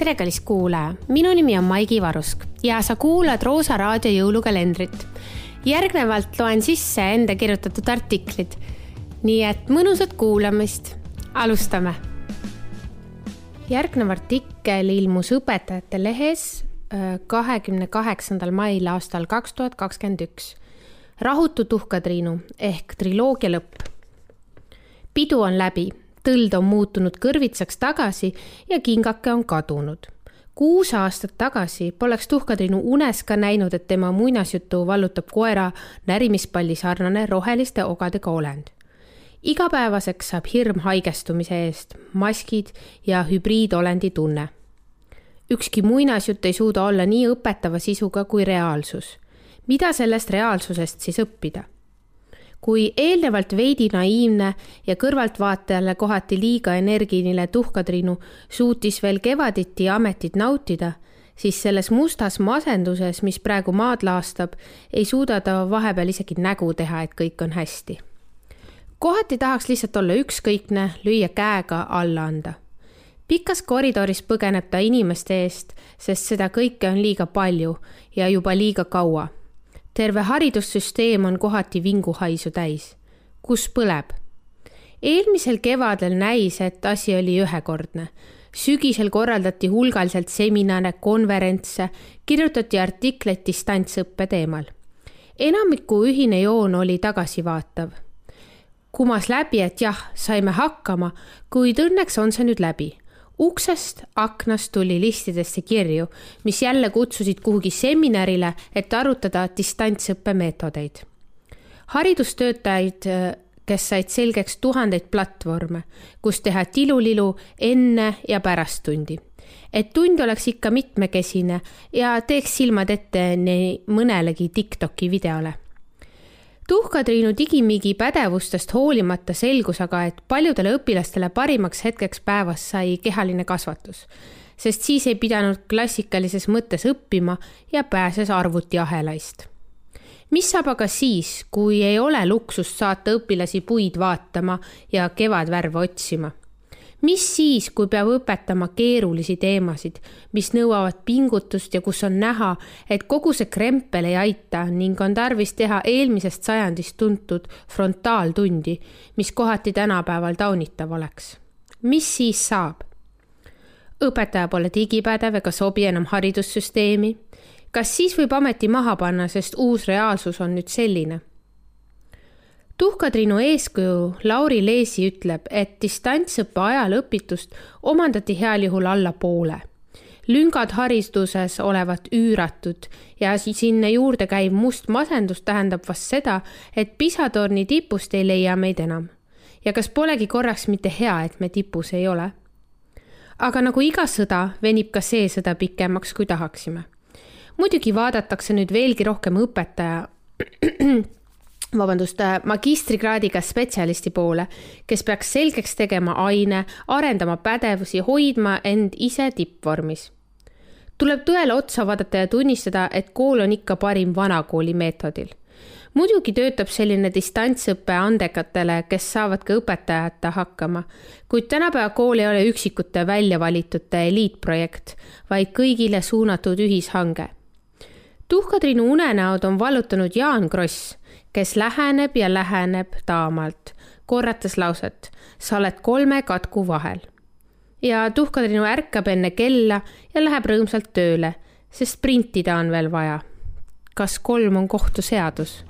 tere, kallis kuulaja, minu nimi on Maigi Varusk ja sa kuulad Roosa raadio jõulukalendrit. järgnevalt loen sisse enda kirjutatud artiklid. nii et mõnusat kuulamist, alustame. järgnev artikkel ilmus Õpetajate Lehes äh, kahekümne kaheksandal mail aastal kaks tuhat kakskümmend üks. rahutu tuhkatriinu ehk triloogia lõpp. pidu on läbi tõld on muutunud kõrvitsaks tagasi ja kingake on kadunud. kuus aastat tagasi poleks tuhkatriinu unes ka näinud, et tema muinasjutu vallutab koera närimispalli sarnane roheliste ogadega olend. igapäevaseks saab hirm haigestumise eest, maskid ja hübriidolendi tunne. ükski muinasjutt ei suuda olla nii õpetava sisuga kui reaalsus. mida sellest reaalsusest siis õppida? Kui eelnevalt veidi naiivne ja kõrvaltvaatajale kohati liiga energiline tuhkatriinu suutis veel kevaditi ametit nautida, siis selles mustas masenduses, mis praegu maad laastab, ei suuda ta vahepeal isegi nägu teha, et kõik on hästi. kohati tahaks lihtsalt olla ükskõikne, lüüa käega alla anda. pikas koridoris põgeneb ta inimeste eest, sest seda kõike on liiga palju ja juba liiga kaua terve haridussüsteem on kohati vinguhaisu täis. kus põleb? eelmisel kevadel näis, et asi oli ühekordne. sügisel korraldati hulgaliselt seminare, konverentse, kirjutati artikleid distantsõppe teemal. enamiku ühine joon oli tagasivaatav. kumas läbi, et jah, saime hakkama, kuid õnneks on see nüüd läbi uksest, aknast tuli listidesse kirju, mis jälle kutsusid kuhugi seminarile, et arutada distantsõppe meetodeid. haridustöötajaid, kes said selgeks tuhandeid platvorme, kus teha tilulilu enne ja pärast tundi. et tund oleks ikka mitmekesine ja teeks silmad ette nii mõnelegi Tiktoki videole tuhkatriinu digimigi pädevustest hoolimata selgus aga, et paljudele õpilastele parimaks hetkeks päevas sai kehaline kasvatus, sest siis ei pidanud klassikalises mõttes õppima ja pääses arvutiahelaist. mis saab aga siis, kui ei ole luksust saata õpilasi puid vaatama ja kevadvärve otsima? Mis siis, kui peab õpetama keerulisi teemasid, mis nõuavad pingutust ja kus on näha, et kogu see krempel ei aita ning on tarvis teha eelmisest sajandist tuntud frontaaltundi, mis kohati tänapäeval taunitav oleks. mis siis saab? õpetaja pole digipädev ega sobi enam haridussüsteemi. kas siis võib ameti maha panna, sest uus reaalsus on nüüd selline tuhkatriinu eeskuju Lauri Leesi ütleb, et distantsõppe ajal õpitust omandati heal juhul alla poole. lüngad hariduses olevat üüratud ja sinna juurde käiv must masendus tähendab vast seda, et pisatorni tipust ei leia meid enam. ja kas polegi korraks mitte hea, et me tipus ei ole? aga nagu iga sõda, venib ka see sõda pikemaks, kui tahaksime. muidugi vaadatakse nüüd veelgi rohkem õpetaja vabandust, äh, magistrikraadiga spetsialisti poole, kes peaks selgeks tegema aine, arendama pädevusi, hoidma end ise tippvormis. tuleb tõele otsa vaadata ja tunnistada, et kool on ikka parim vanakooli meetodil. muidugi töötab selline distantsõpe andekatele, kes saavad ka õpetajata hakkama, kuid tänapäeva kool ei ole üksikute väljavalitute eliitprojekt, vaid kõigile suunatud ühishange tuhkatriinu unenäod on vallutanud Jaan Kross kes läheneb ja läheneb taamalt, korrates lauset, sa oled kolme katku vahel. ja tuhkatrinu ärkab enne kella ja läheb rõõmsalt tööle, sest printida on veel vaja. kas kolm on kohtuseadus?